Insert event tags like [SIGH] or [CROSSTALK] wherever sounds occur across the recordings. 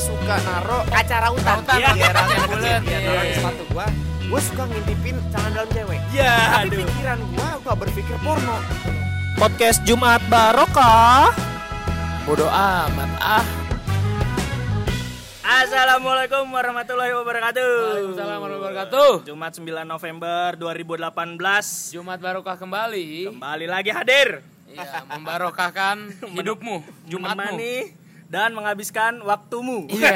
suka naro acara. Hutan, Iya, iya, bulat, biar iya, naro di iya. sepatu gua. Gua suka ngintipin celana dalam cewek. Ya, Tapi aduh. pikiran gua gua berpikir porno. Podcast Jumat Barokah. Bodoh amat ah. Assalamualaikum warahmatullahi wabarakatuh. Waalaikumsalam warahmatullahi wabarakatuh. Jumat 9 November 2018. Jumat barokah kembali. Kembali lagi hadir. Iya, membarokahkan [LAUGHS] hidupmu, Jumatmu. Menemani dan menghabiskan waktumu. Iya.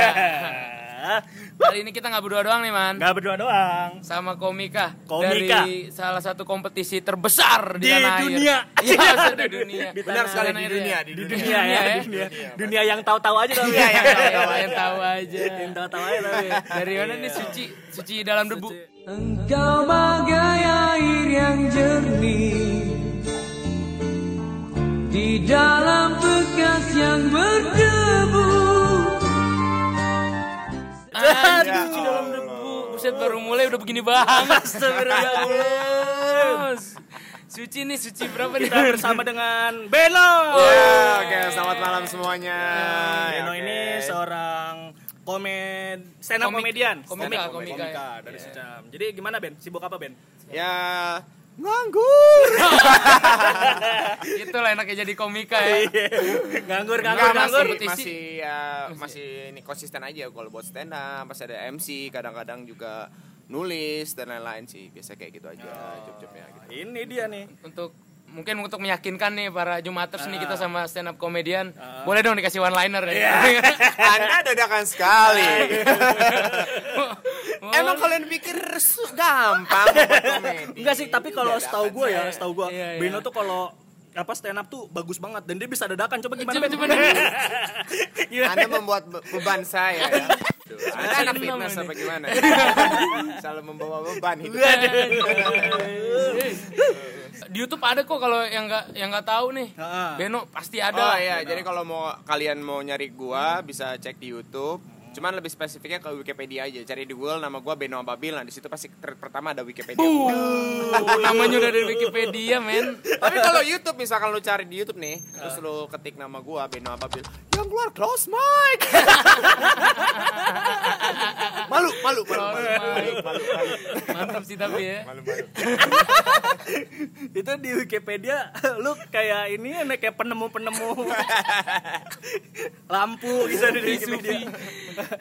[LAUGHS] Kali ini kita nggak berdua doang nih, Man. Gak berdua doang. Sama Komika, Komika. dari salah satu kompetisi terbesar di, Di tanah air. dunia. Iya, [LAUGHS] di dunia. Di Benar sekali di ya. dunia, di dunia. dunia ya, Dunia ya. di dunia. Dunia yang tahu-tahu aja tapi. Iya, yang tahu-tahu Yang tahu aja. Yang tahu-tahu aja tapi. Dari mana nih suci? Suci dalam debu. Engkau bagai air yang jernih Di dalam bekas yang berdebu Aduh, suci dalam debu. Buset baru mulai udah begini banget. Astagfirullah. Suci nih, suci berapa nih? Kita bersama [LAUGHS] dengan Beno. Ya, oke, selamat malam semuanya. Beno Oke. ini seorang komed stand up Komik- komedian, komika, Stand up komika, komika ya. dari Secam. Jadi gimana Ben? Sibuk apa Ben? Ya nganggur. [LAUGHS] Itulah enaknya jadi komika ya. nganggur, Enggak, nganggur, masih, nganggur. masih ya masih ini konsisten aja kalau buat stand up, pas ada MC, kadang-kadang juga nulis dan lain-lain sih. Biasa kayak gitu aja job-jobnya gitu. Ini dia nih. Untuk mungkin untuk meyakinkan nih para Jumaters nih kita sama stand up komedian. Boleh dong dikasih one liner ya. [LAUGHS] Anda dadakan sekali. [LAUGHS] Emang kalian pikir gampang komedi? Enggak sih, tapi kalau setahu gue ya, setahu gue Iya, iya. Beno tuh kalau apa stand up tuh bagus banget dan dia bisa dadakan. Coba gimana Coba, coba, coba. Anda membuat be- beban saya. ya. [LAUGHS] Anda anak fitness apa gimana? Selalu membawa beban hidup. Di YouTube ada kok kalau yang nggak yang nggak tahu nih. Heeh. Beno pasti ada. Oh lah. iya, jadi kalau mau kalian mau nyari gua bisa cek di YouTube. Cuman lebih spesifiknya ke Wikipedia aja. Cari di Google nama gua Beno Ababil. Nah, di situ pasti ter- pertama ada Wikipedia. Uh, namanya udah dari Wikipedia, men. Tapi kalau YouTube misalkan lu cari di YouTube nih, terus lu ketik nama gua Beno Ababil, yang keluar close mic. [LAUGHS] malu, malu, malu, malu, Close malu, mic. malu, malu, Mantap sih tapi ya. malu, malu. [LAUGHS] itu di Wikipedia lu kayak ini ya kayak penemu-penemu lampu gitu di Wikipedia.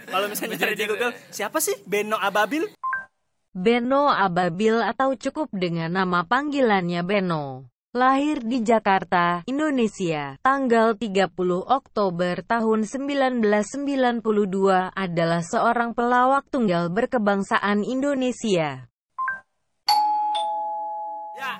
Kalau misalnya cari di Google, siapa sih Beno Ababil? Beno Ababil atau cukup dengan nama panggilannya Beno. Lahir di Jakarta, Indonesia, tanggal 30 Oktober tahun 1992 adalah seorang pelawak tunggal berkebangsaan Indonesia. Ya,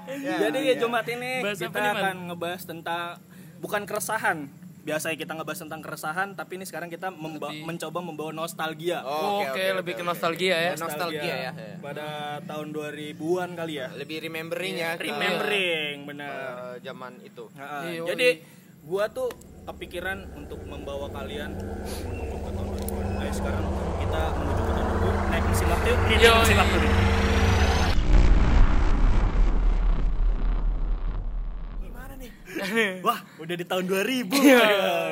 jadi ya Jumat ini Bahas apa kita akan ngebahas tentang bukan keresahan. Biasanya kita ngebahas tentang keresahan, tapi ini sekarang kita memba- Lebih- mencoba membawa nostalgia. Oh, Oke, lebih ke nostalgia ya. Nostalgia ya. Pada tahun 2000-an kali ya. Lebih remembering ya. ke, Remembering, benar. eh, zaman itu. Nah, Iya, jadi gua tuh kepikiran untuk membawa kalian menuju ke tahun 2000-an. Ayo sekarang kita menuju ke tahun 2000 naik mesin waktu Yo, mesin waktu nih. Gimana nih? Wah, udah di tahun 2000.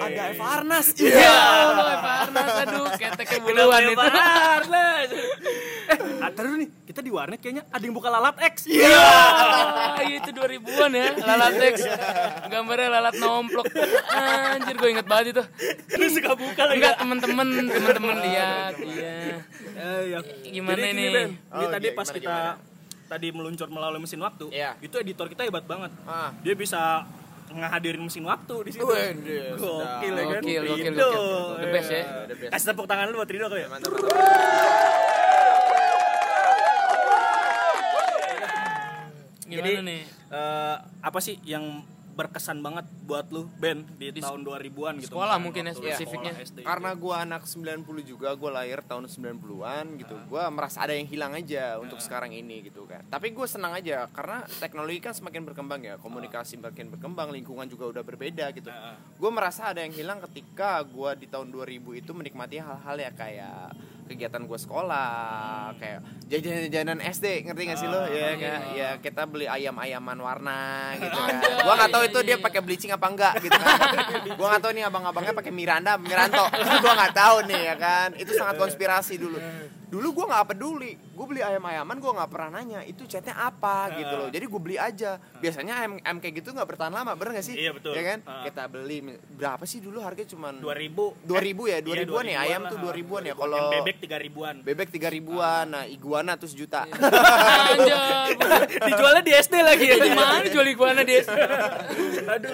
Ada Eva Arnas. Ya Allah, Farnas, aduh, keteknya buluan itu. Barnes. eh, ah, taruh nih, kita di warnet kayaknya ada yang buka lalat X. Iya, itu 2000-an ya, lalat X. Gambarnya lalat nomplok. Anjir, gue inget banget itu. Lu suka buka lagi. Enggak, temen-temen, temen-temen lihat, iya. Eh, ya. Gimana Jadi gini, ini? Ben, ini Oh, tadi iya, pas gimana, kita tadi meluncur melalui mesin waktu, Iya. itu editor kita hebat banget. Ah. Dia bisa ngehadirin mesin waktu di situ. Gokil ya kan? Gokil, gokil, gokil. The best ya. The best. Kasih tepuk tangan lu buat Rido kali ya. Mantap, mantap. Gimana Jadi, nih? eh, apa sih yang berkesan banget buat lu Ben di, tahun 2000-an gitu. sekolah mungkin ya, spesifiknya. sekolah, SD. Karena gua anak 90 juga, gua lahir tahun 90-an gitu. Gua merasa ada yang hilang aja untuk sekarang ini gitu kan. Tapi gue senang aja karena teknologi kan semakin berkembang ya, komunikasi makin berkembang, lingkungan juga udah berbeda gitu. Gue merasa ada yang hilang ketika gua di tahun 2000 itu menikmati hal-hal ya kayak kegiatan gue sekolah kayak jajanan-jajanan SD ngerti gak sih lo? Ya kayak ya kita beli ayam-ayaman warna gitu kan. Gue nggak tahu iya, itu dia iya. pakai bleaching apa enggak gitu kan. [LAUGHS] Gue nggak tahu nih abang-abangnya pakai Miranda Miranto. Gue nggak tahu nih ya kan. Itu sangat konspirasi dulu dulu gue nggak peduli gue beli ayam-ayaman gue nggak pernah nanya itu catnya apa gitu loh jadi gue beli aja biasanya ayam, ayam kayak gitu nggak bertahan lama bener gak sih Iya, betul. ya kan Ah. kita beli berapa sih dulu harganya cuman 2000 2000 ya, Iya, 2000-an ya, ayam tuh 2000-an ya. Kalau- bebek 3000-an. bebek tiga ribuan nah iguana tuh sejuta Anjay, bener. Dijualnya di SD lagi ya. Di mana jual iguana dia? Aduh.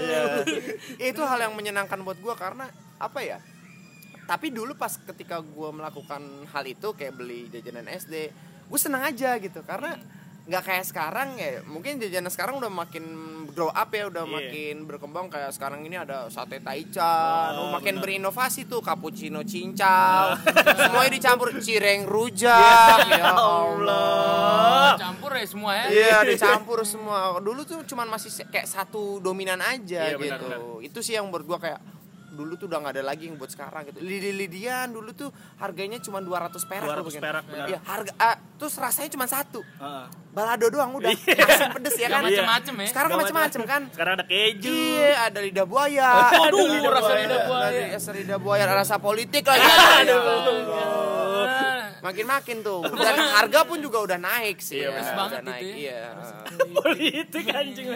Ya, itu hal yang menyenangkan buat gua karena apa ya tapi dulu pas ketika gua melakukan hal itu kayak beli jajanan SD gue senang aja gitu karena nggak kayak sekarang ya mungkin jajanan sekarang udah makin grow up ya udah Iya. makin berkembang kayak sekarang ini ada sate taichan Oh, makin benar. berinovasi tuh cappuccino cincau [LAUGHS] semuanya dicampur cireng rujak ya Allah Campur ya semua ya. Iya [LAUGHS] dicampur semua. Dulu tuh cuman masih kayak satu dominan aja Iya, benar, gitu. benar. Itu sih yang gua kayak dulu tuh udah nggak ada lagi yang buat sekarang gitu. Lidi-lidian dulu tuh harganya cuma 200 perak 200 loh mungkin. perak, benar. Iya, harga ah, terus rasanya cuma satu. Heeh. Balado doang udah. Asin pedes ya kan. Macem-macem ya. Sekarang kan macem-macem kan. Sekarang ada keju. Iya, ada lidah buaya. [LAUGHS] Aduh, Ada rasa lidah buaya. Ada rasa lidah buaya, ada rasa politik lagi. Nah, Makin-makin tuh. Dan harga pun juga udah naik sih. Iya, ya. Udah banget naik. itu Iya. Politik anjing.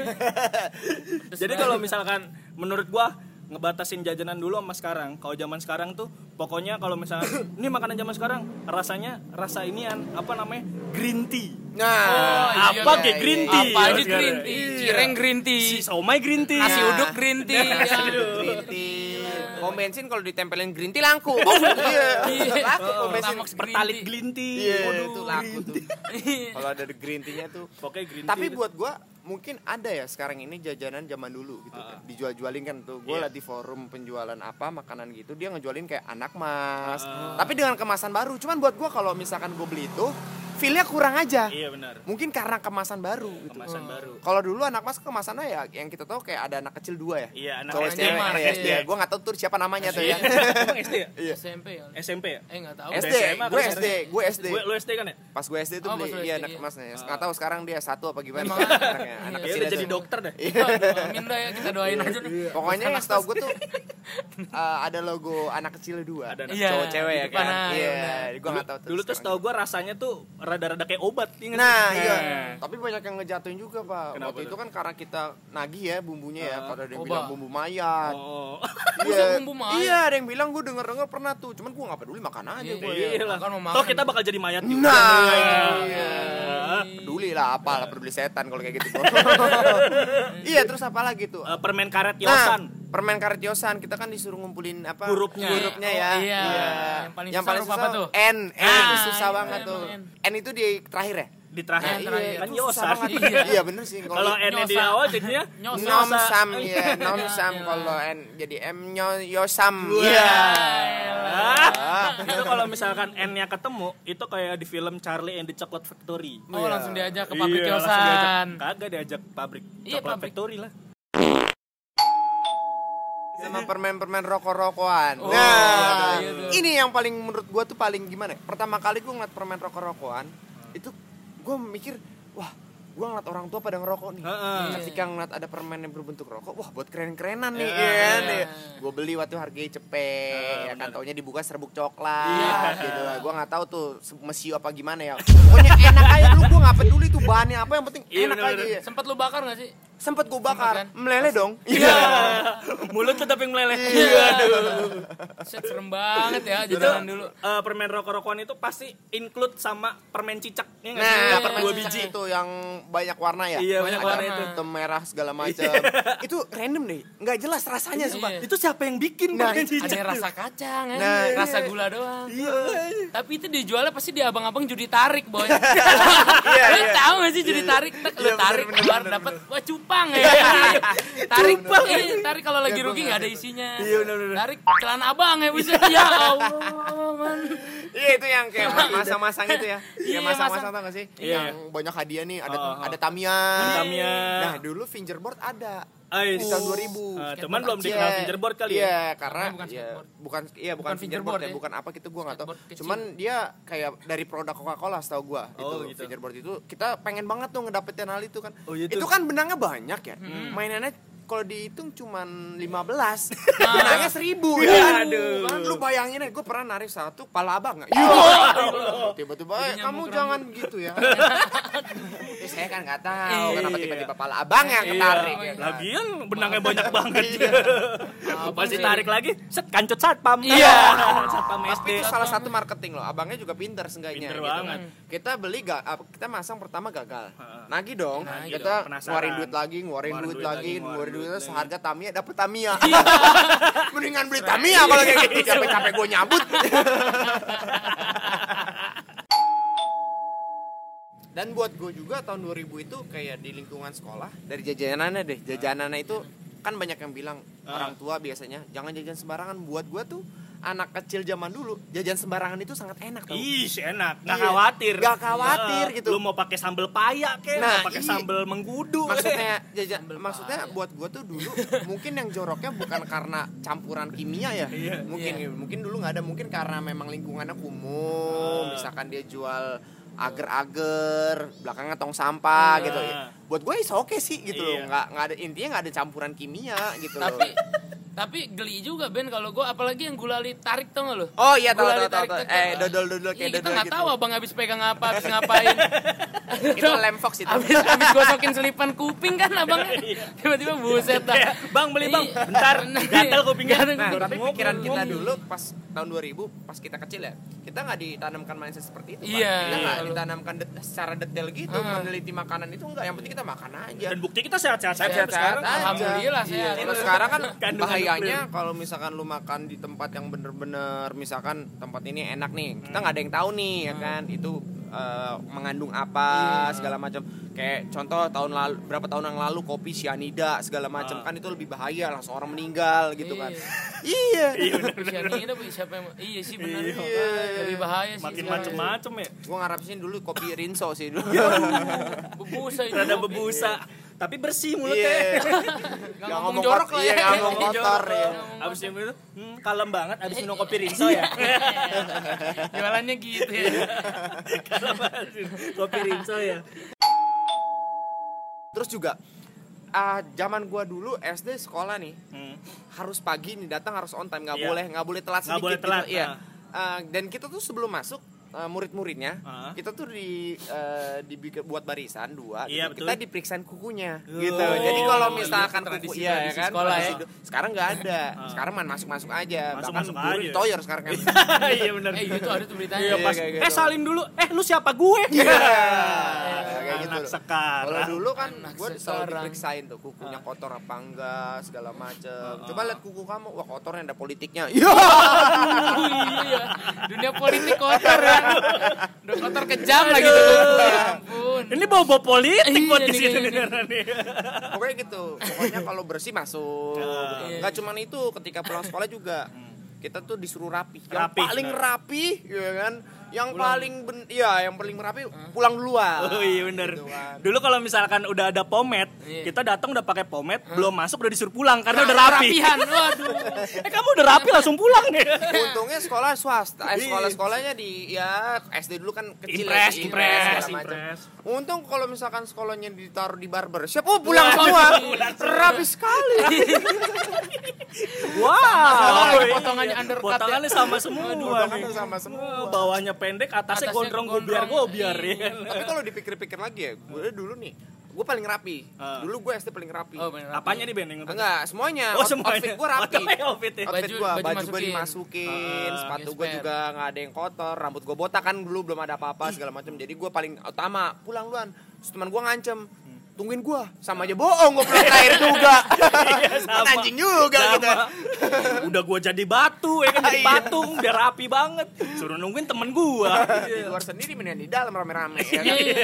[LAUGHS] Jadi kalau misalkan menurut gua ngebatasin jajanan dulu sama sekarang. Kalau zaman sekarang tuh pokoknya kalau misalnya [COUGHS] ini makanan zaman sekarang rasanya rasa inian apa namanya? green tea. Nah, Oh, iya, apa iya, kayak green iya. tea? apa aja green tea, Iya. cireng green Si tea, somai green tea. nasi uduk green tea. ya. green tea. Pom bensin kalau ditempelin green tea laku. [LAUGHS] Iya. Laku pom bensin. Pertamax green Pertalik tea. green tea. Iya, itu laku tuh. Kalau ada green tea-nya tuh. Pokoknya green Tapi tea. buat gua mungkin ada ya sekarang ini jajanan zaman dulu gitu kan. Dijual-jualin kan tuh. Gua Iya. liat di forum penjualan apa makanan gitu dia ngejualin kayak anak mas. Tapi dengan kemasan baru. Cuman buat gua kalau misalkan gua beli itu feel-nya kurang aja. Iya benar. Mungkin karena kemasan baru gitu. Kemasan baru. Kalau dulu anak mas kemasannya ya yang kita tahu kayak ada anak kecil dua ya. Iya, anak Cowok SD, anak anak SD. SD. Gue gak tahu tuh siapa namanya tuh ya. [LAUGHS] Emang SD ya? Iya. SMP ya. SMP ya? Eh nggak tahu. SD, gue SD, gue SD. Gue lu SD kan ya? Pas gue SD tuh Oh, beli iya SD, anak iya. masnya. Nggak tahu sekarang dia satu apa gimana. [LAUGHS] Emang. anaknya, anak Iya, Ya kecil jadi dokter dah. Aduh, [LAUGHS] Amin dah ya kita doain aja deh. Pokoknya yang setahu gue tuh [LAUGHS] eh, ada logo anak kecil dua. Ada anak Iya, cowok cewek ya kan. Iya, gue nggak tahu tuh. Dulu tuh setahu gue rasanya tuh rada-rada kayak obat. ingat Nah, iya. Nah. Tapi banyak yang ngejatuhin juga, Pak. Kenapa Waktu tuh? itu kan karena kita nagih ya bumbunya ya. Ah, Pada ada yang bilang bumbu mayat. Oh. [LAUGHS] Iya, bumbu mayat? iya ada yang bilang gue denger denger pernah tuh, cuman gue nggak peduli makan aja Iya, gue. Iya lah. Makan mau makan. Toh kita bakal jadi mayat juga. Nah, Iya. iya. peduli lah apa lah peduli setan kalau kayak gitu. [LAUGHS] iya terus apa lagi tuh? Eh, permen karet Nah, yosan. permen karet yosan kita kan disuruh ngumpulin apa? Hurufnya. Hurufnya ya. Oh, iya. Yang paling susah huruf apa tuh? N, N Ah, itu susah iya, banget tuh. N. N itu di terakhir ya? Di terakhir. Nah, terakhir. Kan itu susah yosan. banget. Iya. Iya bener sih. Kalau N di awal jadinya nom sam ya, nom [LAUGHS] Iya, sam iya. kalau N jadi M nyo yosam. Iya. Iya. Itu kalau misalkan N-nya ketemu, itu kayak di film Charlie and the Chocolate Factory. Oh langsung diajak ke pabrik Iya, langsung diajak. yosan. Kagak diajak pabrik Iya, Chocolate pabrik. Factory lah. sama permen-permen rokok-rokokan. Oh, nah, iya ini yang paling menurut gua tuh paling gimana? ya? Pertama kali gua ngeliat permen rokok-rokokan, itu gua mikir, wah, gua ngeliat orang tua pada ngerokok nih. Heeh. Ketika ngeliat ada permen yang berbentuk rokok, wah buat keren-kerenan nih, Iya. ya kan? Ya. Gua beli waktu harganya cepet, ya kan taunya dibuka serbuk coklat, Iya. gitu lah. Gua nggak tahu tuh mesio apa gimana ya. Pokoknya enak aja dulu, gua nggak peduli tuh bahannya apa, yang penting Iya, enak benar, aja. benar. Ya. Sempet lu bakar gak sih? Sempet gua Sempet bakar, kan? meleleh dong. Iya. Mulut tetap yang meleleh. Iya. Set serem banget ya Itu jajanan dulu. eh, permen rokok-rokokan itu pasti include sama permen cicak. Iya nggak sih? Nah, Iya, permen dua biji. itu yang banyak warna ya. Iya, banyak Ada warna itu. hitam, merah segala macam. itu random deh, nggak jelas rasanya Iya. sumpah. Itu siapa yang bikin Nah, permen cicak? Ada yang rasa kacang, ya. Nah, rasa gula doang. Iya. Tapi itu dijualnya pasti di abang-abang judi tarik, boy. [LAUGHS] Iya, Lu iya. tahu gak sih judi tarik? Tek, Iya, bener, tarik bener, keluar bener, dapat wah cupang ya. tarik, iya, tarik kalau lagi Iya, gua rugi nggak ada isinya. Iya. Tarik celana abang ya bisa. Ya Allah, man. Iya itu yang kayak [LAUGHS] masang-masang itu ya. Iya, Yang masang-masang masang. tau gak sih? Iya. Yang banyak hadiah nih, ada Oh, oh. ada Tamiya. Tamiya. Nah, dulu fingerboard ada. Ais. di tahun 2000 Ah, cuman belum dikenal Iya, fingerboard kali ya. Iya, karena bukan ya, bukan iya bukan, Bukan fingerboard ya, ya. bukan apa gitu gua nggak tahu. Cuman dia kayak dari produk Coca-Cola setahu gua Oh, itu gitu. fingerboard itu kita pengen banget tuh ngedapetin hal itu kan. Oh, gitu. Itu kan benangnya banyak ya. Hmm. Mainannya kalau dihitung cuman 15 benangnya 1000 ya Ya, aduh. kan lu bayangin ya gue pernah narik satu pala abang nggak Iya. tiba-tiba eh, kamu jangan gitu ya Eh, [LAUGHS] saya kan nggak tahu kenapa Iya. tiba-tiba pala abang yang ketarik ya kan? Lagian benangnya banyak banget. Pasti tarik lagi, set kancut satpam. Iya. [LAUGHS] satpam SD. Tapi itu salah satu marketing loh. Abangnya juga pinter seenggaknya. Pinter gitu. banget. Kita beli ga, ap- kita masang pertama gagal. Nagih dong. Kita ngeluarin duit lagi, ngeluarin duit lagi, ngeluarin duit duit lagi. lagi. Seharga Tamiya dapet Tamiya. [LAUGHS] Mendingan beli Tamiya kalau kayak gitu. Capek-capek gue nyabut. [LAUGHS] Dan buat gue juga tahun 2000 itu kayak di lingkungan sekolah dari jajanannya deh. Jajanannya itu kan banyak yang bilang orang tua biasanya jangan jajan sembarangan. Buat gue tuh anak kecil zaman dulu jajan sembarangan itu sangat enak tau. Ih, enak. Nggak Iya. khawatir. Nggak khawatir Nah, gitu. Lu mau pakai sambal paya kek, Nah, mau pakai iya. sambal menggudu. maksudnya [LAUGHS] jajan maksudnya buat gue tuh dulu mungkin yang joroknya bukan karena campuran kimia ya Iya. mungkin mungkin dulu nggak ada mungkin karena memang lingkungannya kumuh Ah. misalkan dia jual ager-ager belakangnya tong sampah Ah. gitu buat gue is oke sih gitu loh Iya. nggak nggak ada intinya nggak ada campuran kimia gitu loh Tapi geli juga Ben kalau gua apalagi yang gulali tarik tau gak lo? oh iya tahu tahu tahu eh kayak- dodol dodol Iya, kayak kita dodol nggak gitu tahu abang habis pegang apa, habis ngapain. [LAUGHS] itu lem fox itu Habis habis gosokin selipan kuping kan abang [LAUGHS] tiba-tiba buset dah. Iya, Bang, beli, Bang. Iya. Bentar, [LAUGHS] gatel kupingnya. Nah, tapi pikiran kita dulu pas tahun 2000 pas kita kecil ya, kita nggak ditanamkan mindset seperti itu. Iya, Kita nggak iya. ditanamkan det- secara detail gitu, meneliti makanan itu enggak. Yang penting kita makan aja. Dan bukti kita sehat-sehat saja Sehat-sehat sekarang. aja. Alhamdulillah Iya. sehat. Terus sekarang kan Kandungan bahayanya kalau misalkan lu makan di tempat yang bener-bener misalkan tempat ini enak nih, kita nggak ada yang tahu nih ya kan itu eh, mengandung apa segala macam. Kayak contoh tahun lalu berapa tahun yang lalu kopi cyanida segala macam kan itu lebih bahaya langsung orang meninggal gitu kan. Iya. Cyanida Bu, siapa yang iya sih benar. Iya. Lebih bahaya sih. Makin macem-macem ya. Gua ngarap sih dulu kopi Rinso sih dulu. Bebusa itu. Rada bebusa. Tapi bersih Iya. [LAUGHS] mulutnya. Nggak ngomong jorok lah Iya, ya. nggak ngomong Jorok. kotor ya. Abis itu, hmm, kalem banget. Abis minum kopi rinso ya. [LAUGHS] Jualannya gitu ya. kalem banget. Kopi rinso ya. Terus juga ah zaman gua dulu SD sekolah nih Hmm. harus pagi nih datang harus on time nggak Iya. boleh nggak boleh telat sedikit boleh telat, gitu. Iya. nah. Ah, dan kita tuh sebelum masuk ah, murid-muridnya Ah. kita tuh di eh, dibikin buat barisan dua Iya, gitu. betul. kita diperiksain kukunya Oh. gitu jadi kalau Iya, misalkan itu kuku tradisi- iya ya kan sekolah ya. sekarang nggak ada sekarang man masuk masuk aja Masuk-masuk bahkan guru aja. ditoyor sekarang kan [LAUGHS] Iya benar. Eh itu ada tuh beritanya. Iya Eh gitu. salin dulu. Eh lu siapa gue? [LAUGHS] Iya, kayak gitu Anak loh. sekarang. Kalau dulu kan Anak gue selalu diperiksain tuh kukunya kotor apa enggak segala macem. Ah, Coba lihat kuku kamu, wah kotornya ada politiknya. Iya. [LAUGHS] [LAUGHS] Iya. Dunia politik kotor ya. Udah kotor kejam lah gitu. Ya ampun. Ini bawa bawa politik Iya, buat di sini nih. Pokoknya gitu. Pokoknya kalau bersih masuk. Iya. Enggak cuman itu, ketika pulang sekolah juga kita tuh disuruh rapi. Yang paling rapi, ya kan? Yang paling ben iya, yang paling rapi pulang duluan. Oh iya bener. Gitu kan. Dulu kalau misalkan udah ada pomade, Iya. kita datang udah pakai pomade, belum masuk udah disuruh pulang karena udah Nah, rapi. Rapihan. [LAUGHS] Waduh. eh kamu udah rapi langsung pulang nih. Untungnya sekolah swasta, eh, Iya. sekolah-sekolahnya di ya SD dulu kan kecil Impres, ya, impres, impres. Untung kalau misalkan sekolahnya ditaruh di barber shop, oh pulang semua, rapi sekali. Wow. Oh, potongannya undercut ya. Potongannya sama semua. Potongannya nih. sama semua. Wah, Bawahnya pendek, atasnya, Atasnya gondrong gondrong. gobiar gobiar ya. Iya. Tapi kalau dipikir-pikir lagi ya, gue dulu nih, gue paling rapi. Ah. Dulu gue SD paling rapi. Oh, bener. Apanya nih Ben? yang untuk- Enggak, semuanya. Oh, semuanya. Outfit gue rapi. Outfit ya. Outfit Baju- gue, baju baju gue masukin. dimasukin, Ah, sepatu gue juga nggak ada yang kotor, rambut gue botak kan dulu belum ada apa-apa segala macam. Jadi gue paling utama, pulang duluan. Terus teman gue ngancem, tungguin gue, sama aja bohong gue pulang air juga. [LAUGHS] Iya, Kan sama. anjing juga gitu. Sama. [LAUGHS] Udah gua jadi batu ya kan jadi [LAUGHS] Iya. patung biar rapi banget. Suruh nungguin temen gua. Di luar sendiri mendingan di dalam rame-rame ya kan. Iya.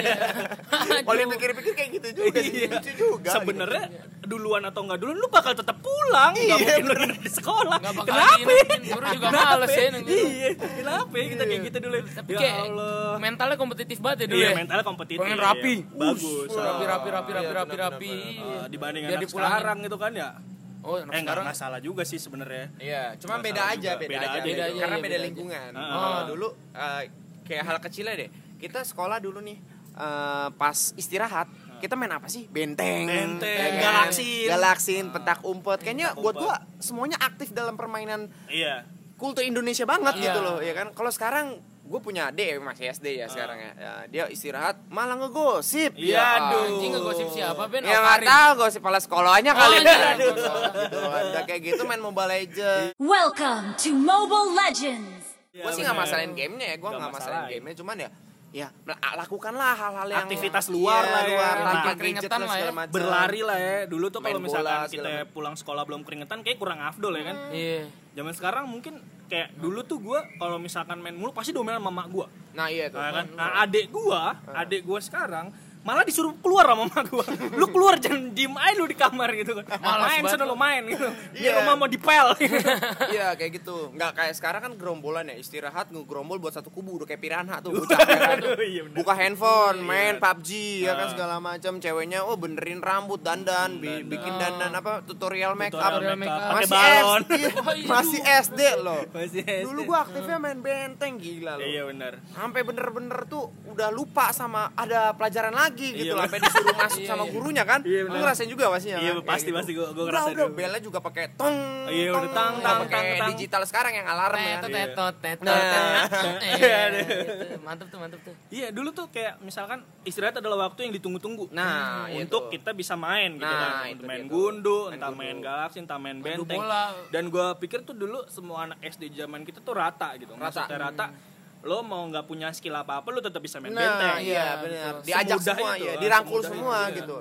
Kalau dipikir-pikir kayak gitu juga, sih, Iya. lucu juga. Sebenarnya duluan atau enggak duluan lu bakal tetap pulang, enggak Iya, mungkin lu nginep di sekolah. Nggak bakal Kenapa? diingetin. Guru juga Kenapa? males ya nungguin. Iya, kenapa ya kita kayak gitu dulu? Tapi ya kayak Allah. mentalnya kompetitif banget ya dulu Iya, ya. mentalnya kompetitif. Pengen rapi. Bagus. Rapi rapi rapi rapi rapi rapi. Eh, dibanding anak sekarang gitu kan ya. Oh, Eh enggak, sekarang. enggak salah juga sih sebenarnya. Iya, cuma Nggak beda aja, beda, Beda aja, aja, beda iya, karena iya, beda aja. lingkungan. Ah. Kalau dulu eh, kayak hal kecilnya deh. Kita sekolah dulu nih eh, pas istirahat kita main apa sih? Benteng, Benteng, ya galaksin. galaksin, petak umpet. Kayaknya Petak buat gua semuanya aktif dalam permainan Iya. kultur Indonesia banget Iya. gitu loh, ya kan? Kalau sekarang gue punya adik masih SD ya sekarang ya. Ya, Dia istirahat malah ngegosip. Iya, Ya, aduh. Anjing ngegosip siapa Ben? Ya nggak tahu gosip kepala sekolahnya kali. Oh, iya. [LAUGHS] Aduh. gitu. Udah kayak gitu main Mobile Legends. Welcome to Mobile Legends. gue sih nggak masalahin gamenya ya gue Nggak masalahin. gamenya cuman ya ya mel- lakukanlah hal-hal yang Aktivitas luar Iya, lah ya. luar Nah, tanpa gadget keringetan lah ya. macam Berlari lah ya. Dulu tuh kalau Main misalkan bola, segala kita macam. pulang sekolah belum keringetan kayak kurang afdol ya kan. Iya. Zaman sekarang mungkin kayak dulu tuh gua kalau misalkan main mulu pasti domelin sama mak gua. nah iya tuh Nah, kan? nah adik gua, adik gua sekarang malah disuruh keluar sama mak gua. Lu keluar jangan diem aja lu di kamar gitu kan. Main sana lu. main gitu. Biar Iya. rumah mau dipel. iya kayak gitu nggak kayak sekarang kan gerombolan ya istirahat ngegerombol buat satu kubu udah kayak piranha tuh bocah kan? Iya, bener. buka handphone main PUBG ya kan Ah. segala macam ceweknya oh benerin rambut dandan bi- Dandan. bikin dandan apa tutorial make up Tutorial make up. Pakai masih balon. SD [LAUGHS] Oh, iya, masih SD loh Masih SD. dulu gua aktifnya main benteng gila loh Iya benar. sampai bener-bener tuh udah lupa sama ada pelajaran lagi gitu Iya, sampai disuruh masuk Iya, sama iya. gurunya kan Iya, lu ngerasain juga pastinya Iya, kan? Pasti, gitu. pasti. Gua- gua ngerasain udah belnya juga pakai tong Iya, udah tang, tang, pakai tang, tang. digital sekarang yang alarm ya Tetot Iya. tetot tetot. Nah. tetot. Iya. Mantep tuh, mantep tuh. Iya dulu tuh kayak misalkan istirahat adalah waktu yang ditunggu-tunggu. Nah, Hmm, untuk kita bisa main gitu Nah, kan. main gundu, entah main galaksi, entah main benteng. Dan gua pikir tuh dulu semua anak SD zaman kita tuh rata gitu. Rata. Rata. Lo mau nggak punya skill apa-apa lo tetap bisa main nah benteng. iya Iya, benar diajak Semudah semua itu, ya ah, dirangkul semua itu, iya. gitu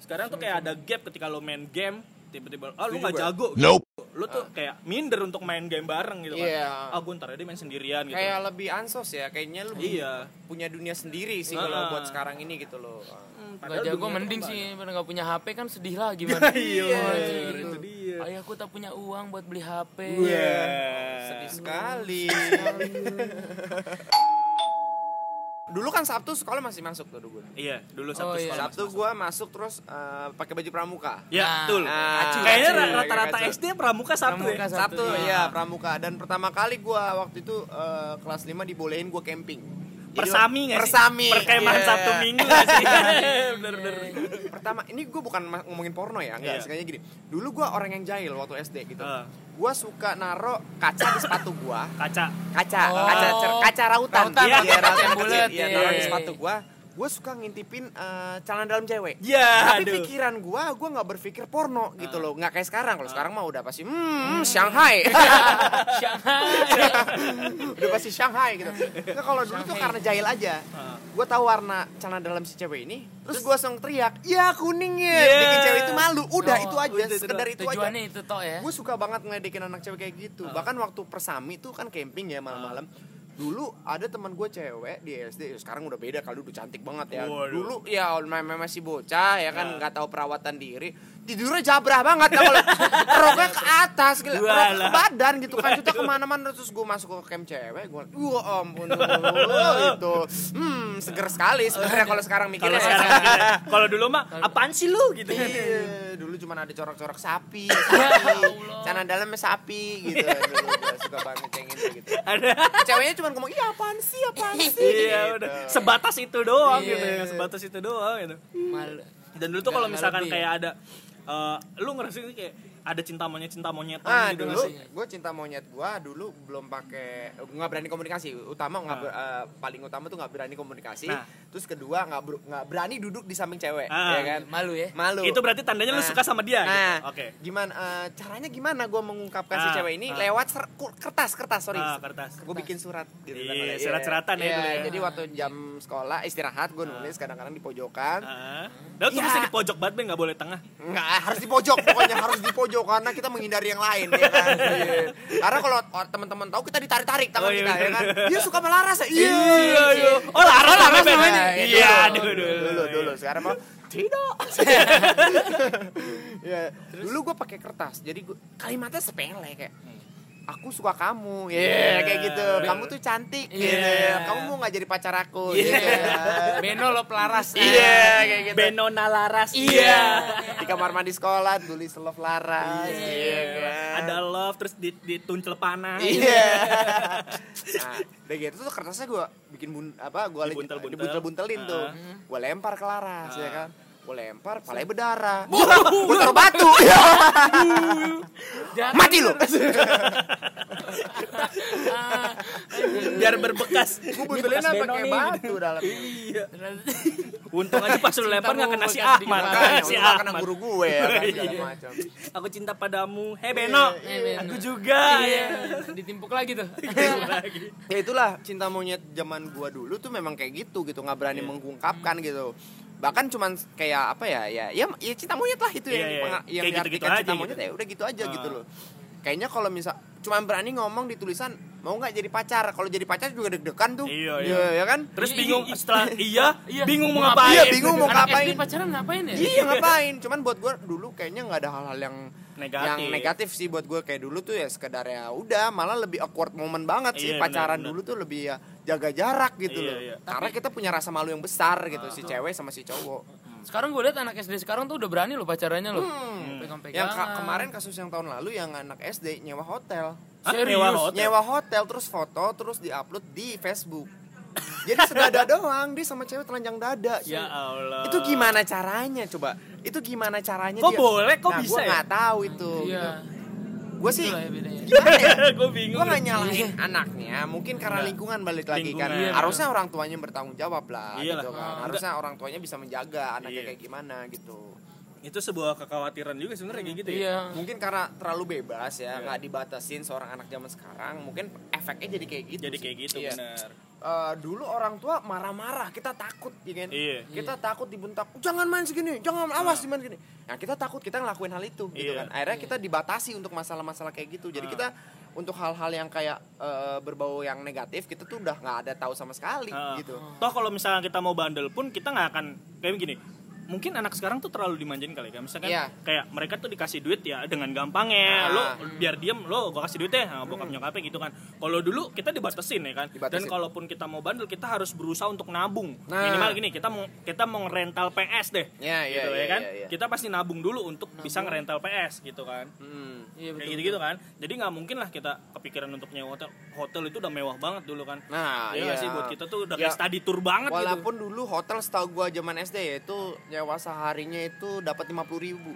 Sekarang tuh kayak ada gap ketika lo main game tiba-tiba ah lu nggak jago gitu. Lo tuh kayak minder untuk main game bareng gitu kan. Iya. Ah gue ntar aja main sendirian gitu. kayak lebih ansos ya kayaknya lu Iya. punya dunia sendiri sih Ah. kalau buat sekarang ini gitu loh Hmm, Gak padahal jago mending sih, gak punya HP kan sedih lah [LAUGHS] gimana. Iya, Anjing, itu gitu. dia. Ayahku tak punya uang buat beli HP. Iya. sedih sekali [LAUGHS] dulu kan Sabtu sekolah masih masuk tuh dulu Iya, dulu Oh, Sabtu iya. sekolah. Sabtu gua masuk terus eh, pakai baju pramuka Ya, Nah, betul. Ah, Kayaknya kacu, ra- rata-rata. SD pramuka Sabtu Pramuka ya. Sabtu. Sabtu Sabtu, iya pramuka dan pertama kali gua waktu itu eh, kelas 5 dibolehin gua camping. Persami nggak? Persami. Perkemahan Iya. Sabtu Minggu sih? [LAUGHS] bener bener. Pertama ini gua bukan ngomongin porno ya, enggak, Iya. sengaja gini. Dulu gua orang yang jahil waktu SD gitu. Ah. Gua suka naro kaca di sepatu gua. Kaca. Kaca, Oh. kaca cer- kaca rautan. Rautan, Iya, rautan rautan Iya, iya. taruh di sepatu gua. Gua suka ngintipin eh, celana dalam cewek. Ya, Tapi aduh. pikiran gua, gua nggak berpikir porno gitu Ah. loh, nggak kayak sekarang. Kalau sekarang mah udah pasti, hmm, [LAUGHS] Shanghai. udah pasti Shanghai gitu. Nggak, kalau dulu tuh karena jahil aja. Ah. Gue tahu warna celana dalam si cewek ini, terus gue langsung teriak, ya kuning ya. Yeah. Bikin cewek itu malu. Udah Oh, itu aja, itu sekedar doang. itu aja. Tujuannya itu toh ya. Gue suka banget ngeledekin anak cewek kayak gitu. Ah. Bahkan waktu persami tuh kan camping ya malam-malam. Dulu ada teman gue cewek di SD, sekarang udah beda kalau udah cantik banget ya. Waduh. Dulu ya masih bocah ya kan Ya. nggak tahu perawatan diri. Tidurnya jabrah banget ya kalau roknya ke atas, gila. rok ke badan gitu kan. Kita ke mana-mana terus gue masuk ke camp cewek, gue, wah ampun, oh, itu, hmm seger sekali sebenarnya kalau sekarang Kalau mikirnya. sekarang mikirnya, kalau dulu mah apaan sih lu gitu. Iya, dulu cuma ada corak-corak sapi, sapi, celana dalamnya sapi gitu. Dulu gua suka banget kayak gitu gitu. Ceweknya cuma ngomong, "Iya, apaan sih? Apaan sih?" Iya, Gitu. udah. Sebatas itu doang Iya. gitu ya, sebatas itu doang gitu. Dan dulu tuh kalau misalkan kayak ada eh, lu ngerasain kayak ada cinta monyet cinta monyetan Ah, gitu dulu gue cinta monyet gua dulu belum pakai nggak berani komunikasi. Utama nggak ber- eh, paling utama tuh nggak berani komunikasi. Nah. Terus kedua nggak ber- nggak berani duduk di samping cewek, Ah. ya kan? Malu ya. Malu. Itu berarti tandanya lu Nah. suka sama dia Nah, gitu. Oke. gimana eh, caranya gimana gue mengungkapkan si Ah, cewek ini ah. lewat ser- kertas kertas sorry Ah, kertas. gue bikin surat gitu Iya, Iya. surat-suratan ya Iya, dulu ya. jadi waktu jam sekolah istirahat gue nulis kadang-kadang di pojokan Ah. Dan tuh Ya. mesti di pojok banget nggak boleh tengah. Nggak, harus di pojok pokoknya harus di pojok karena kita menghindari yang lain ya kan Iya. karena kalau teman-teman tahu kita ditarik-tarik tangan Oh, iya, kita ya kan dia suka melaras ya iya iya. Oh, laras namanya Ben. namanya. Iya, dulu, dulu dulu. dulu dulu sekarang mah tidak [LAUGHS] ya dulu gue pakai kertas jadi gua, kalimatnya sepele kayak aku suka kamu ya kayak gitu kamu tuh cantik gitu Iya. kamu mau nggak jadi pacar aku Iya. gitu. Beno lo pelaras. iya kayak gitu Benona Laras Iya. di kamar mandi sekolah tulis love Laras iya kan? Ada love terus di, dituncel panah iya. [LAUGHS] Nah udah gitu tuh kertasnya gue bikin bun apa gue Dibuntel-buntel. dibuntel-buntelin tuh. Ah. gue lempar ke Laras ya kan? Gue lempar palanya berdarah. [LAUGHS] Gue taruh batu. [LAUGHS] Mati lu [LAUGHS] biar berbekas gue Beno pakai nih. batu dalam Iya. untung aja pas lu lempar nggak kena si Ahmad si udah kena Ahmad guru gue ya kan Iya. aku cinta padamu hei Beno Eh, Beno. aku juga Iya. Ditimpuk lagi tuh. [LAUGHS] lagi ya itulah cinta monyet zaman gua dulu tuh memang kayak gitu gitu nggak berani mengungkapkan gitu bahkan cuman kayak apa ya ya ya, ya cinta monyet lah itu Iya, yang iya. dipenga- yang Kayak gitu-gitu diartikan aja cinta gitu. monyet ya udah gitu aja Ah. gitu loh kayaknya kalau misal cuman berani ngomong di tulisan mau nggak jadi pacar kalau jadi pacar juga deg-degan tuh Iya, Ya, iya. ya kan terus Iya, bingung iya. setelah [LAUGHS] iya Iya. bingung mau ngapain Iya, bingung mau ngapain. SD pacaran ngapain ya? iya [LAUGHS] ngapain cuman buat gua dulu kayaknya nggak ada hal-hal yang Negatif. yang negatif sih buat gue kayak dulu tuh ya sekedar ya udah malah lebih awkward moment banget sih Iya, pacaran benar, dulu tuh lebih ya jaga jarak gitu Iya, loh iya. karena kita punya rasa malu yang besar gitu si cewek sama si cowok Sekarang gue lihat anak SD sekarang tuh udah berani loh pacarannya loh. Hmm. Pegang-pegangan. yang ka- kemarin kasus yang tahun lalu yang anak SD nyewa hotel Hah, Serius? nyewa hotel? nyewa hotel terus foto terus diupload di Facebook jadi sedada [LAUGHS] doang dia sama cewek telanjang dada ya Allah itu gimana caranya coba itu gimana caranya Kok dia boleh? Kok nah, bisa gue ya? nggak tahu itu Iya. Gue sih ya [LAUGHS] ya? [LAUGHS] Gue bingung. Gue gak nyalahin [LAUGHS] anaknya mungkin karena lingkungan balik lagi kan. Iya, harusnya orang tuanya bertanggung jawab lah Iyalah. gitu kan harusnya orang tuanya bisa menjaga anaknya Iya. kayak gimana gitu itu sebuah kekhawatiran juga sebenarnya kayak gitu ya Iya. mungkin karena terlalu bebas Iya. ya nggak dibatasin seorang anak zaman sekarang mungkin efeknya jadi kayak gitu jadi sih. kayak gitu Iya. benar Eh, dulu orang tua marah-marah kita takut ya kan Iya. kita takut dibentak jangan main segini jangan awas main gini nah kita takut kita ngelakuin hal itu gitu Iya. kan akhirnya kita dibatasi untuk masalah-masalah kayak gitu jadi Ah. kita untuk hal-hal yang kayak eh, berbau yang negatif kita tuh udah nggak ada tahu sama sekali Ah. gitu toh kalau misalnya kita mau bandel pun kita nggak akan kayak gini mungkin anak sekarang tuh terlalu dimanjain kali kan misalkan Iya. kayak mereka tuh dikasih duit ya dengan gampangnya. Ah. lo biar diem lo gua kasih duit ya nah, bokap nyokapnya gitu kan. Kalau dulu kita dibatasin ya kan. Dan Dibatasin. kalaupun kita mau bandel kita harus berusaha untuk nabung. Nah. minimal gini kita mau kita mau rental PS deh. Ya, iya, gitu iya, ya kan. iya, iya. kita pasti nabung dulu untuk bisa ngerental PS gitu kan. Hmm. Iya kayak betul. gitu gitu kan. Jadi nggak mungkin lah kita kepikiran untuk nyewa hotel. Hotel itu udah mewah banget dulu kan. Nah Iya iya. nggak sih? Buat kita tuh udah Ya, kayak study tour banget gitu. Walaupun dulu hotel setahu gua zaman SD ya itu nyewa seharinya itu dapat 50.000 ribu.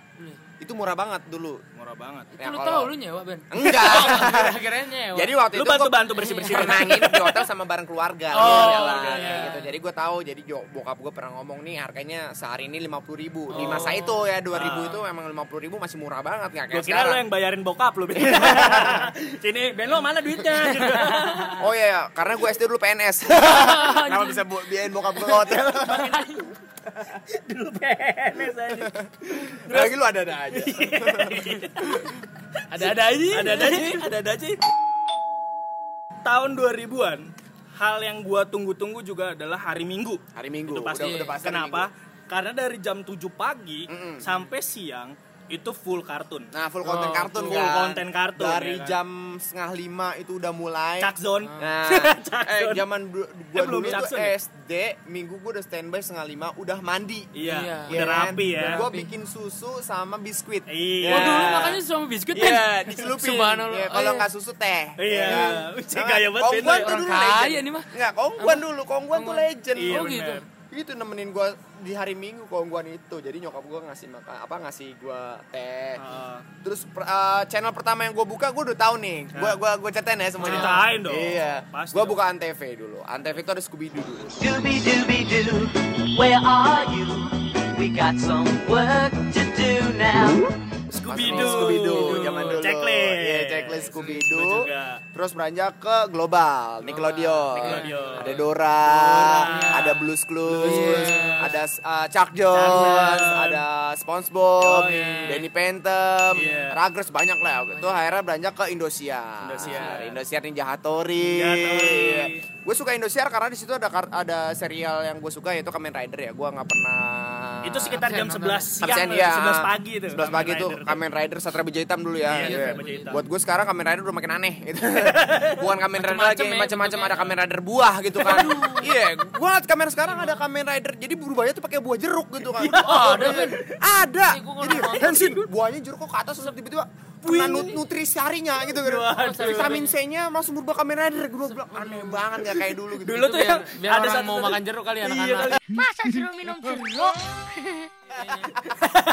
Itu murah banget dulu. murah banget Itu Ya, lu kalau- tahu lu nyewa Ben? Enggak. [LAUGHS] Akhirnya nyewa. Jadi waktu Lu itu gua bantu-bantu bersih-bersih. pernah nginep di hotel sama bareng keluarga Oh, gitu, lah, iya. kayak gitu. Jadi gue tahu jadi bokap gue pernah ngomong nih harganya sehari ini 50.000 ribu Di masa itu ya 2000 Ah. itu emang 50.000 ribu masih murah banget nggak kayak kira lo yang bayarin bokap lu. [LAUGHS] Sini, Ben lo mana duitnya? Gitu. Oh iya, iya, karena gue SD dulu PNS. Kenapa bisa bu- biayain bokap gue ke hotel? [LAUGHS] Dulu PNS aja. Lagi lu ada-ada aja. [LAUGHS] Ada-ada aja. Ada-ada aja, ada-ada aja. Tahun 2000-an, hal yang gua tunggu-tunggu juga adalah hari Minggu. Hari Minggu. Itu pasti. Udah, udah pasti Kenapa? Karena dari jam 7 pagi Mm-mm. sampai siang itu full kartun. Nah, full konten Oh, kartun full kan. konten kartun, Dari ya kan? jam setengah lima itu udah mulai. Cak Zone. Nah, [LAUGHS] Cak eh Zone. zaman Eh, gua belum dulu tuh Zone ya? SD, minggu gua udah standby setengah lima, udah mandi. Iya, Iya. udah rapi ya. Gue bikin susu sama biskuit. Iya. Oh dulu makanya sama biskuit Ben. Iya, dicelupin. Subhanallah. Iya, Oh, kalau iya. nggak susu teh. Iya. kan? Wih, gaya banget, Kongguan tuh dulu kaya legend. nih mah. Enggak, Kongguan dulu. Kongguan tuh legend. Iya, Oh, gitu. Itu nemenin gua di hari Minggu Kongguan itu. Jadi nyokap gua ngasih makan apa ngasih gua teh. Heeh. Terus per- eh, channel pertama yang gue buka gue udah tahu nih. Gue gua gua ceritain ya semuanya. Ceritain dong. Iya. Pasti Gue buka Antv dulu. Antv itu ada Scooby Doo dulu. Dooby dooby doo, where are you? We got some work to do now. Scooby Doo. Scooby Doo zaman dulu. Checklist. Iya, checklist Scooby Doo. Terus beranjak ke global, Nickelodeon. Nickelodeon. Ada Dora, ada Blues Clues, ada uh, Chuck Jones, ada SpongeBob, Yoi. Danny Phantom, Iya. Rugrats banyak lah. Itu akhirnya beranjak ke Indosiar. Indosiar. Dari Indosiar Ninja Hattori. Hattori. Gue suka Indosiar karena di situ ada ada serial yang gue suka yaitu Kamen Rider ya. Gue nggak pernah Ah, Itu sekitar jam absen, 11 absen. siang, iya. 11 pagi tuh. 11 pagi Rider Kamen Rider Satria Baja Hitam dulu ya. Iya, Iya. Buat gue sekarang Kamen Rider udah makin aneh gitu. [LAUGHS] Bukan Kamen Rider Macem-macem lagi, ya, macam-macam ada Kamen Rider buah gitu kan. [LAUGHS] Iya, gua liat Kamen sekarang ada Kamen Rider jadi berubahnya tuh pakai buah jeruk gitu kan. ada, Ben. Ada. Gua nggak Jadi. Henshin buahnya jeruk kok ke atas terus tiba-tiba kena nut nutrisi harinya gitu kan. Vitamin C-nya masuk berubah Kamen Rider. Gue bilang aneh banget gak kayak dulu gitu. Dulu tuh yang biar ada orang mau makan jeruk kali Iya anak-anak. kali. Masa suruh minum jeruk?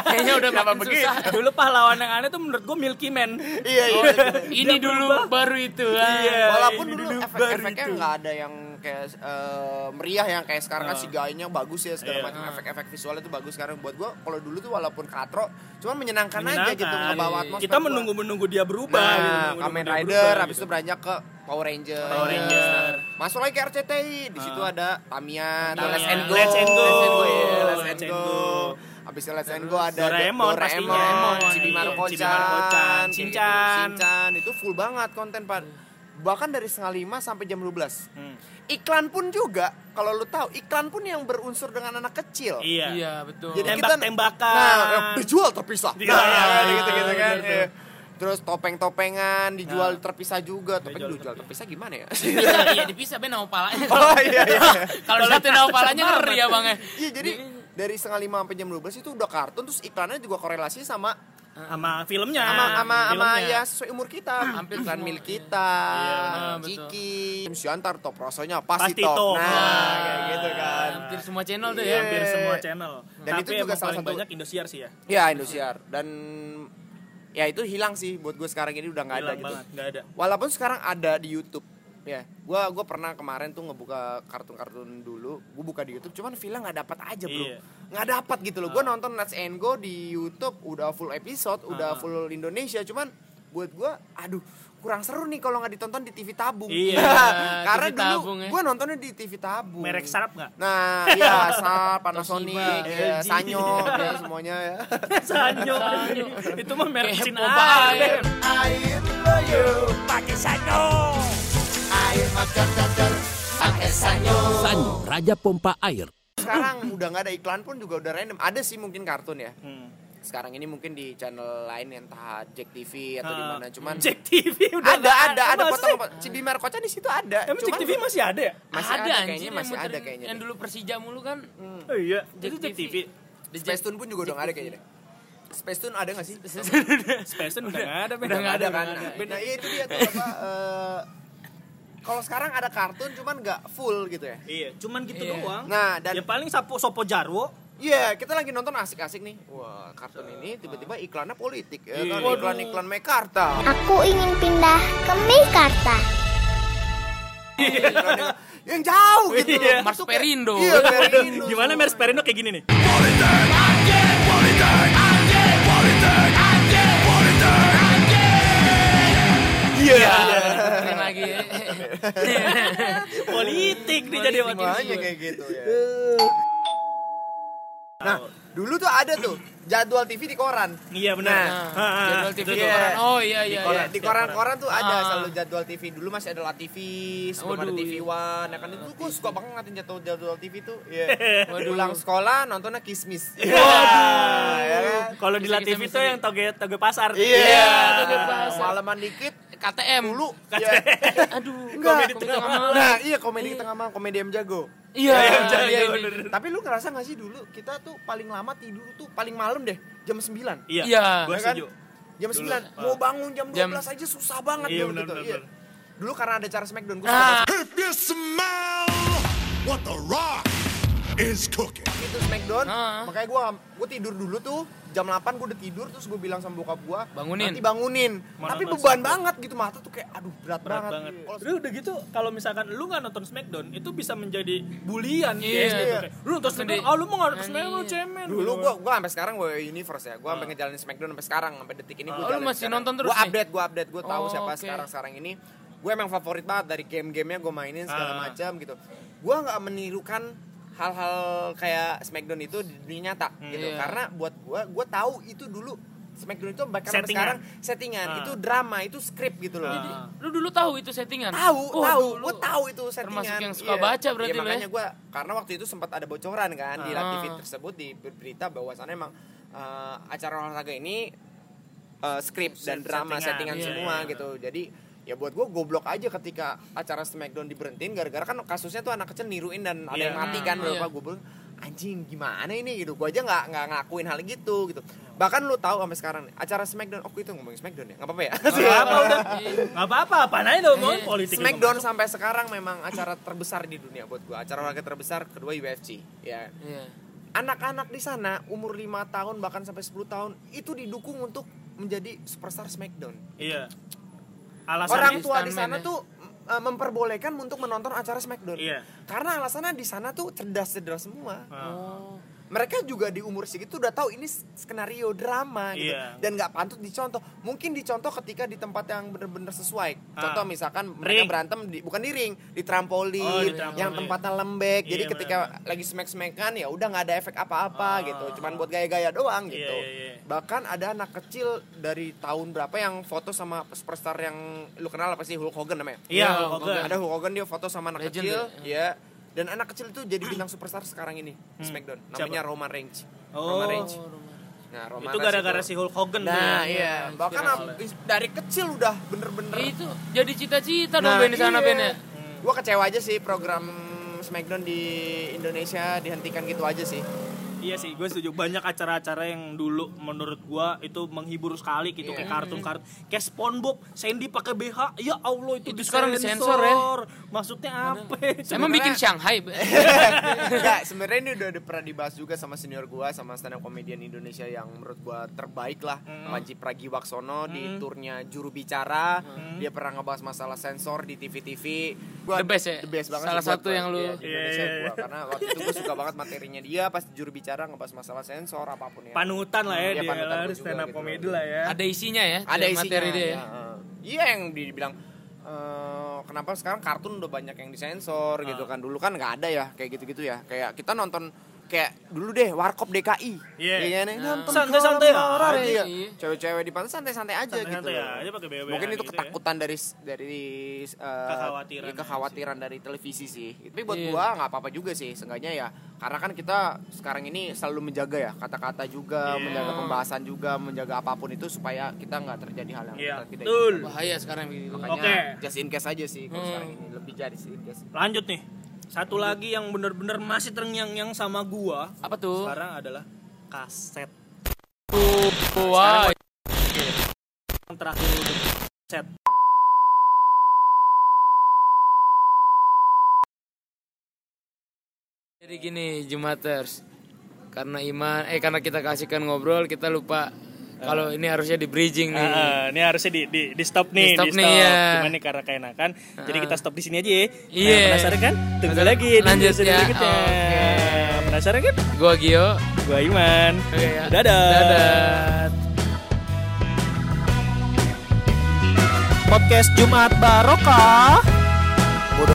Kayaknya udah makin begitu? susah. Dulu pahlawan yang aneh tuh menurut gue Milky Man. Iya iya. Ini dulu baru itu. ah. Iya. Walaupun ini dulu dulu efek baru efeknya itu. nggak ada yang kayak eh, meriah yang kayak sekarang kan si gayanya bagus ya segala Iya. macam efek-efek visualnya tuh bagus sekarang buat gua kalau dulu tuh walaupun katro cuman menyenangkan, aja Menyenangkan. gitu ngebawa atmosfer Kita gua. menunggu-menunggu dia berubah gitu, Nah, menunggu-nunggu Kamen dia Rider berubah, habis gitu. itu beranjak ke Power Ranger. Power Ranger. Masuk lagi ke RCTI, di situ ada Tamiya, ada Tamiya. Let's and Go. Let's and Go. Let's and Go, iya, Let's and Go. Itu Let's and Go ada Doraemon. Doraemon, Iya, Chibi Maruko-chan, Chibi Maruko-chan, kayak gitu. Shinchan. itu full banget konten Pak. Bahkan dari setengah lima sampai jam 12 Hmm. Iklan pun juga, kalau lu tahu, iklan pun yang berunsur dengan anak kecil. Iya. Iya, betul. Jadi kita Tembak-tembakan. Nah, eh, dijual terpisah. Iya, Nah, iya, gitu-gitu kan. bener tuh. Iya. Terus topeng-topengan dijual Nah. terpisah juga. Topeng Dijual dijual terpisah gimana ya? Bisa, [LAUGHS] iya dipisah Ben nama palanya. [LAUGHS] oh iya iya. [LAUGHS] Kalau satu nama palanya ngeri ya Bang ya. Iya jadi dari setengah lima sampai jam 12 itu udah kartun terus iklannya juga korelasi sama sama filmnya. sama sama sama ya sesuai umur kita. Hampir kan milik kita. benar, betul. Ciki, Siantar top rasanya pasti, Pasti top. top. Nah, kayak gitu kan. Hampir semua channel tuh Iya. ya. hampir semua channel. Dan Tapi itu juga salah satu- banyak Indosiar sih ya. Ya Indosiar dan ya itu hilang sih buat gue sekarang ini udah nggak ada gitu. nggak ada. Walaupun sekarang ada di YouTube ya gua gua pernah kemarin tuh ngebuka kartun-kartun dulu gua buka di YouTube cuman villa nggak dapat aja bro Iya. nggak dapat gitu loh gua nonton Let's and Go di YouTube udah full episode udah full Indonesia cuman buat gua aduh kurang seru nih kalau nggak ditonton di TV tabung Iya, [LAUGHS] karena TV dulu tabung ya. gua nontonnya di TV tabung Merek sarap nggak? nah iya [LAUGHS] Sharp Panasonic ya. Sanyo ya, [LAUGHS] semuanya ya Sanyo. Itu mah merek Cina. air. air loyo pakai sanyo air makan dadar pakai sanyo Sanyo, Raja Pompa Air. sekarang udah nggak ada iklan pun juga udah random ada sih mungkin kartun ya Hmm. sekarang ini mungkin di channel lain entah Jack TV atau di Ah, mana cuman Jack TV udah ada ada ada sih? potong Cibi Markoca di situ ada Emang Jack TV masih ada ya? masih ada, ada kayaknya masih yang ada kayaknya Yang dulu Persija mulu kan. Oh iya, Jack itu Jack TV. The Space Tune pun juga udah nggak ada kayaknya deh Space Tune ada nggak sih? [LAUGHS] Space Tune udah nggak ada. Udah nggak ada kan? Nah iya itu dia tuh apa eh, kalau sekarang ada kartun cuman nggak full gitu ya. Iya, cuman gitu Iya. doang. Nah dan Ya paling Sapo Sopo Jarwo. Iya, kita lagi nonton asik-asik nih. Wah, kartun ini tiba-tiba iklannya politik ya kan? Iya. Iklan-iklan Mekarta. Aku ingin pindah ke Mekarta. Iklan yang jauh gitu. Iya. Mars Perindo. Iya, Perindo. Gimana Mers Perindo kayak gini nih? Iya. [LAUGHS] Politik nih jadi wakil kayak gitu ya. Nah, dulu tuh ada tuh jadwal TV di koran. Iya benar. Nah, Ah, ah, Jadwal TV di tuh. koran. Oh iya iya. Di- iya. di koran-koran tuh ada Ah. selalu jadwal TV. Dulu masih ada La TV, sebelum ada Waduh, TV iya. One. Ya kan itu gue suka banget ngatin jadwal jadwal TV tuh. Iya. Waduh. Pulang sekolah nontonnya Kismis. [LAUGHS] Waduh. ya kan? Kalau di La Bisa, TV tuh yang toge toge pasar. Iya, Toge pasar. Malaman dikit KTM. dulu. Iya. Aduh. Enggak. komedi tengah malam. Nah, iya komedi tengah malam, komedi M Jago. Iya, Iya, iya, jago, iya. bener. Tapi lu ngerasa gak sih dulu kita tuh paling lama tidur tuh paling malam deh, jam 9. Iya. Iya. Gua Ya kan? setuju. Jam Dulu, 9 mau bangun jam 12 Jam- aja susah banget Iya, benar, gitu. benar, Iya. benar. Dulu karena ada cara Smackdown gue Ah, If you smell what the rock is cooking. itu Smackdown. Ah. Makanya gue gue tidur dulu tuh jam 8 gue udah tidur terus gue bilang sama bokap gue Bangunin. nanti bangunin. Mau Tapi beban Smackdown. banget gitu mata tuh kayak aduh berat, Berat banget. banget. Kalau Terus udah gitu kalau misalkan lu nggak nonton Smackdown itu bisa menjadi bulian Iya. SD tuh kayak, Lu nonton Terus Smackdown, ah lu mau nggak nonton. Smackdown lu cemen. Dulu gua gua sampai sekarang gua universe ya. Gua sampai ngejalanin Smackdown sampai sekarang sampai detik ini gua Oh, lu masih sekarang. nonton terus Gua nih? update, gua update, gua tahu Oh, siapa sekarang sekarang ini. Gue emang favorit banget dari game-gamenya gue mainin segala Ah. macam gitu. Gua nggak menirukan hal-hal kayak Smackdown itu di dunia nyata gitu. Iya. Karena buat gua gua tahu itu dulu Smackdown itu bahkan Settingan. sekarang settingan Ah. itu drama itu skrip gitu loh Ah. Lu dulu tahu itu settingan? tahu Oh, tahu dulu. gue tahu itu settingan Termasuk yang suka Iya. baca berarti lo ya? makanya gue karena waktu itu sempat ada bocoran kan di Ah. TV tersebut di berita bahwa sana emang eh, acara olahraga ini eh, skrip dan drama Settingan. settingan Iya, semua iya. gitu jadi ya buat gue goblok aja ketika acara Smackdown diberhentiin gara-gara kan kasusnya tuh anak kecil niruin dan ada Iya. yang mati kan Hmm, berapa iya. gue bilang anjing gimana ini gitu gue aja nggak nggak ngakuin hal gitu gitu bahkan lu tahu sampai sekarang nih, acara Smackdown oh itu ngomongin Smackdown ya nggak apa-apa ya Nggak apa udah. Nggak apa-apa, apaan aja dong mau politik. Smackdown sampai sekarang memang acara terbesar di dunia buat gua. Acara olahraga terbesar kedua UFC. Ya. Iya. Anak-anak di sana umur 5 tahun bahkan sampai 10 tahun itu didukung untuk menjadi superstar Smackdown. Iya. Alasannya Orang tua di sana ya. tuh uh, memperbolehkan untuk menonton acara Smackdown. Iya. Karena alasannya di sana tuh cerdas-cerdas semua. Ah. Mereka juga di umur segitu udah tahu ini skenario drama gitu Iya. dan nggak pantut dicontoh. Mungkin dicontoh ketika di tempat yang bener-bener sesuai. Contoh Ah. misalkan Ring. mereka berantem di, bukan di ring, di trampolin, Oh, di trampolin. yang tempatnya lembek. Jadi Iya, ketika lagi smack-smackan ya udah nggak ada efek apa-apa Ah. gitu. Cuman buat gaya-gaya doang Iya, gitu. iya, iya. Bahkan ada anak kecil dari tahun berapa yang foto sama superstar yang lu kenal apa sih Hulk Hogan namanya? Iya, Hulk Hulk Hogan. Ada Hulk Hogan dia foto sama anak Legend kecil, ya? ya. Dan anak kecil itu jadi bintang superstar sekarang ini di Smackdown. Hmm. Siapa? Namanya Roman Reigns. Oh. Roman Reigns. Nah, Roman Itu gara-gara si Hulk Hogan tuh. Nah, ya. iya. Bahkan inspirasi. ab- dari kecil udah bener-bener. Ya, itu jadi cita-cita dong Nah, Ben di sana iya. Ben ya. Gua kecewa aja sih program Smackdown di Indonesia dihentikan gitu aja sih. Iya sih, gue setuju. Banyak acara-acara yang dulu menurut gua itu menghibur sekali gitu Iya. kayak kartun-kartun. Kayak SpongeBob, Sandy pakai BH. Ya Allah itu, Itu sekarang disensor ya. Maksudnya apa? Emang bikin Shanghai. [LAUGHS] Enggak, sebenarnya ini udah, pernah dibahas juga sama senior gua sama stand up comedian Indonesia yang menurut gua terbaik lah, Panji Pragiwaksono di turnya juru bicara. Dia pernah ngebahas masalah sensor di TV-TV. Gua The best ya? The best banget Salah satu gua. yang lu- di Indonesia Iya, gua karena waktu itu gua suka banget materinya dia pas juru bicara ngebahas masalah sensor apa pun ya. Panutan lah ya Iya, dia panutan lah, harus juga stand up gitu. comedy lah ya. Ada isinya ya. ada isinya materi dia ya. ya, uh. iya yang dibilang eh, kenapa sekarang kartun udah banyak yang disensor gitu kan dulu kan nggak ada ya kayak gitu-gitu ya kayak kita nonton kayak dulu deh warkop DKI Iya. Iya nih, nonton Santai-santai aja. iya. cewek-cewek di pantai santai-santai aja gitu Santai-santai aja pakai mungkin itu gitu ya. ketakutan dari dari eh, Kekhawatiran iya, kekhawatiran dari televisi sih tapi buat Iya. gua nggak apa-apa juga sih seenggaknya ya karena kan kita sekarang ini selalu menjaga ya kata-kata juga Iya. menjaga pembahasan juga menjaga apa pun itu supaya kita nggak terjadi hal yang kita tidak betul. Bahaya sekarang begitu. makanya Oke. just in case aja sih kalau Hmm. sekarang ini lebih jadi in case Lanjut nih. Satu lagi yang bener-bener masih terngiang-ngiang sama gua Apa tuh? sekarang adalah kaset. Wah, Yang terakhir kaset. Jadi gini Jumaters karena iman eh karena kita kasihkan ngobrol kita lupa kalau ini harusnya di bridging nih. Ah, ini harusnya di di, di stop nih, Di stop nih, ya. Cuman nih karena keenakan. Jadi kita stop di sini aja ya. Nah, Iya. penasaran kan? Tunggu Penasaran. lagi di Lanjut ya. berikutnya. Oke. Penasaran kan? Gua Gio. Gua Iman. Oke ya. Dadah. Dadah. Podcast Jumat Barokah.